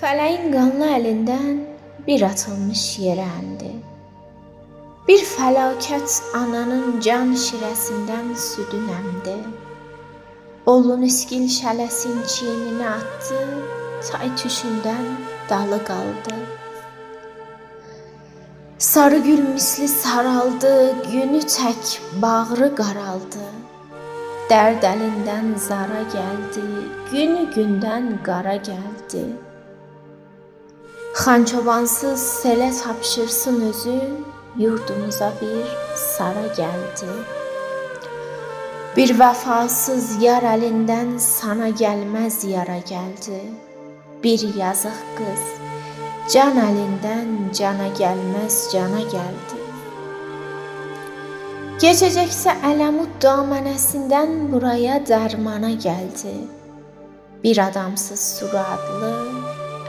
Fələyin qanlı əlindən bir atılmış yerə əndi. Bir fəlakət ananın can şirəsindən südün əmdi. Olun iskil şələsin çiyninə atdı, tay tüşündən dalı qaldı. Sarı gül misli saraldı, günü tək bağrı qaraldı. Dərd əlindən zara gəldi, günü gündən qara gəldi. Xançobansız selə tapşırsın özün, yurdumuza bir sara gəldi. Bir vəfasız yar əlindən sana gəlməz yara gəldi. Bir yazıq qız can əlindən cana gəlməz cana gəldi. Keçəcəksə Ələmud damanəsindən buraya dərmana gəldi. Bir adamsız suradlı,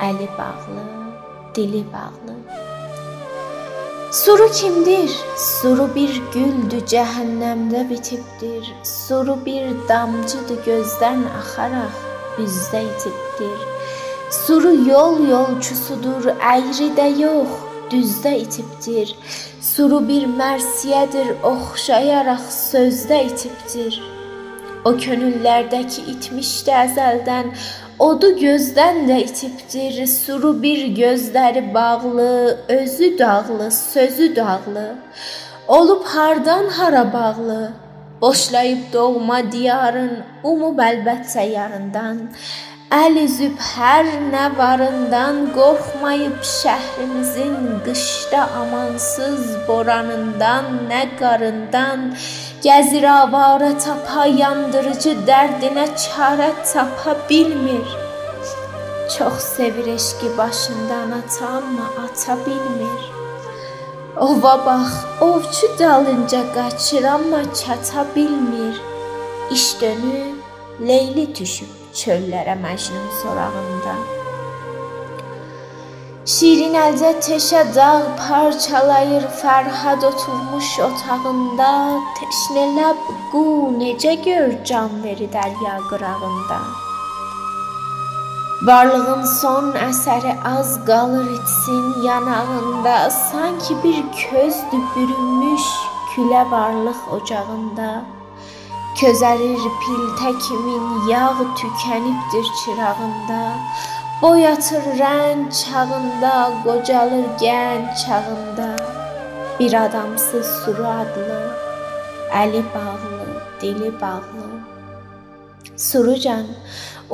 əli bağlı, dili bağlı. Suru kimdir? Suru bir güldü, cəhənnəmdə bitibdir. Suru bir damcıdır, gözdən axaraq üzdə itibdir. Suru yol yolçusudur, əyri də yox, düzdə itibdir. Suru bir mərsiyədir, oxşayaraq sözdə itibdir. O könüllərdəki itmişdi əzəldən, Odu gözdən də itibdir, suru bir gözləri bağlı, özü dağlı, sözü dağlı. Olub hardan hara bağlı, boşlayıb doğma diyarın, umub əlbəttə yarından. Əl üzüb hər nə varından, qorxmayıb şəhrimizin qışda amansız boranından, nə qarından, gəzir avara tapa yandırıcı dərdinə çarə tapa bilmir. Çox sevir eşqi başından ata, amma ata bilmir. Ova bax, ovçu dalınca qaçır, amma çata bilmir. İş dönüb, Leyli düşüb çöllərə Məcnun sorağında. Şirin əldə teşə dağ parçalayır Fərhad oturmuş otağında. Teşnə ləb qu necə gör can veri dərya qırağında. Varlığın son əsəri az qalır itsin yanağında. Sanki bir közdür bürünmüş külə varlıq ocağında Közərir piltə kimin yağ tükənibdir çırağında. Boyatır rəng çağında, qocalır gənc çağında. Bir adamsız suru adlı, əli bağlı, dili bağlı. Surucan,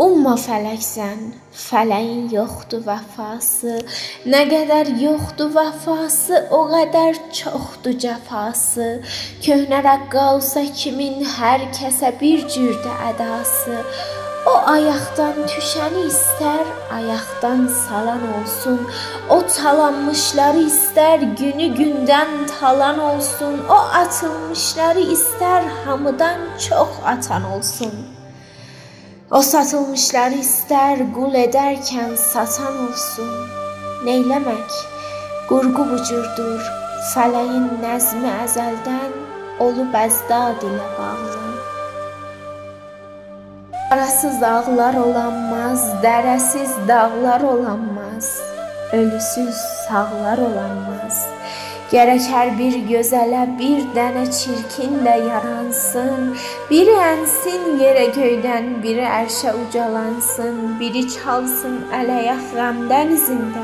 umma fələksən, fələyin yoxdur vəfası. Nə qədər yoxdur vəfası, o qədər çoxdur cəfası. Köhnə rəqqasə kimin hər kəsə bir cürdə ədası. O ayaqdan düşəni istər, ayaqdan salan olsun. O talanmışları istər, günü gündən talan olsun. O atılmışları istər, hamıdan çox atan olsun. O satılmışları istər qul edərkən satan olsun. Neyləmək? Qurğu bu cürdür. Fələyin nəzmi əzəldən olub əzdad ilə bağlı. Arasız ağlar olanmaz, dərəsiz dağlar olanmaz, ölüsüz sağlar olanmaz. Gərək hər bir gözələ bir dənə çirkin də yaransın. Biri ənsin yerə göydən, biri ərşə ucalansın, biri çalsın ələyəx qəm dənizində.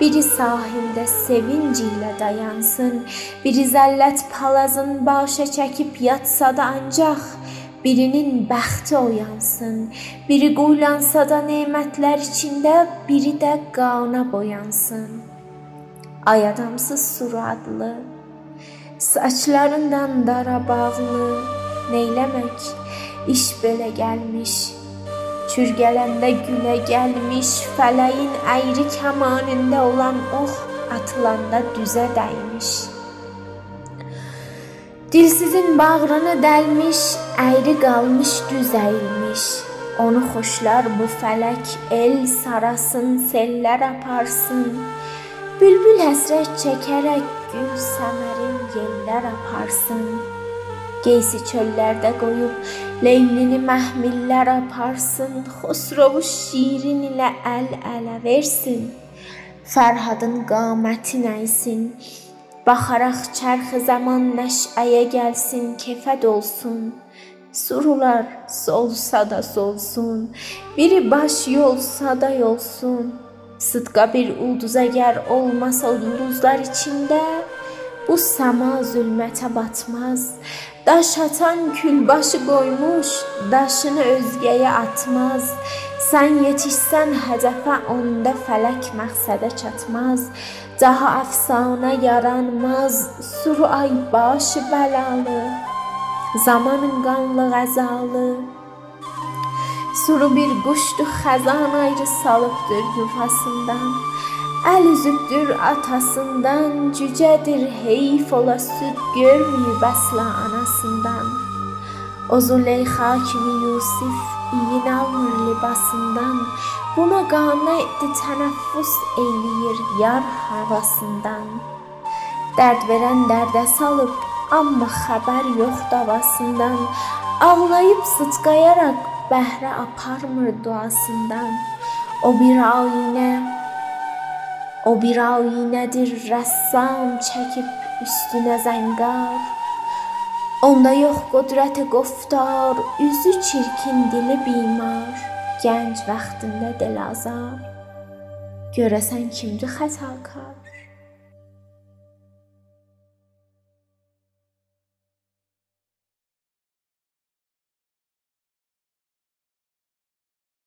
Biri sahildə sevinc ilə dayansın, biri zəllət palazın başa çəkib yatsa da ancaq birinin bəxti oyansın, biri quyulansa da nemətlər içində, biri də qana boyansın ay adamsız suradlı, saçlarından dara bağlı, neyləmək, iş belə gəlmiş, çürgələndə gülə gəlmiş, fələyin əyri kamanında olan ox atılanda düzə dəymiş. Dilsizin bağrını dəlmiş, əyri qalmış, düz əyilmiş. Onu xoşlar bu fələk, el sarasın, sellər aparsın. Bülbül həsrət çəkərək gül səmərin yellər aparsın. Geysi çöllərdə qoyub Leylini məhmillər aparsın, Xosrovu şirin ilə əl-ələ versin. Fərhadın qaməti nəysin, Baxaraq çərxi zaman nəşəyə gəlsin, kefəd olsun. Surular solsa da solsun, biri baş yolsa da yolsun. Sıdqa bir ulduz əgər olmasa ulduzlar içində, bu səma zülmətə batmaz. Daş atan külbaşı qoymuş, daşını özgəyə atmaz. Sən yetişsən hədəfə, onda fələk məqsədə çatmaz. Daha əfsanə yaranmaz, suru ay başı bəlalı. Zamanın qanlı qəzalı. Suru bir quşdur, xəzan ayrı salıbdır yuvasından. Əl üzübdür atasından, cücədir heyf ola süd görməyib əsla anasından. O Züleyxa kimi Yusif iyin almır libasından, buna qanədi tənəffüs eyləyir yar havasından. Dərd verən dərdə salıb, amma xəbər yox davasından, ağlayıb sıçqayaraq bəhrə aparmır duasından. O bir ayinə O bir ayinədir rəssam çəkib üstünə zəngar. Onda yox qüdrəti qoftar, üzü çirkin, dili bimar, gənc vaxtında dilazar. Görəsən kimdir xətakar?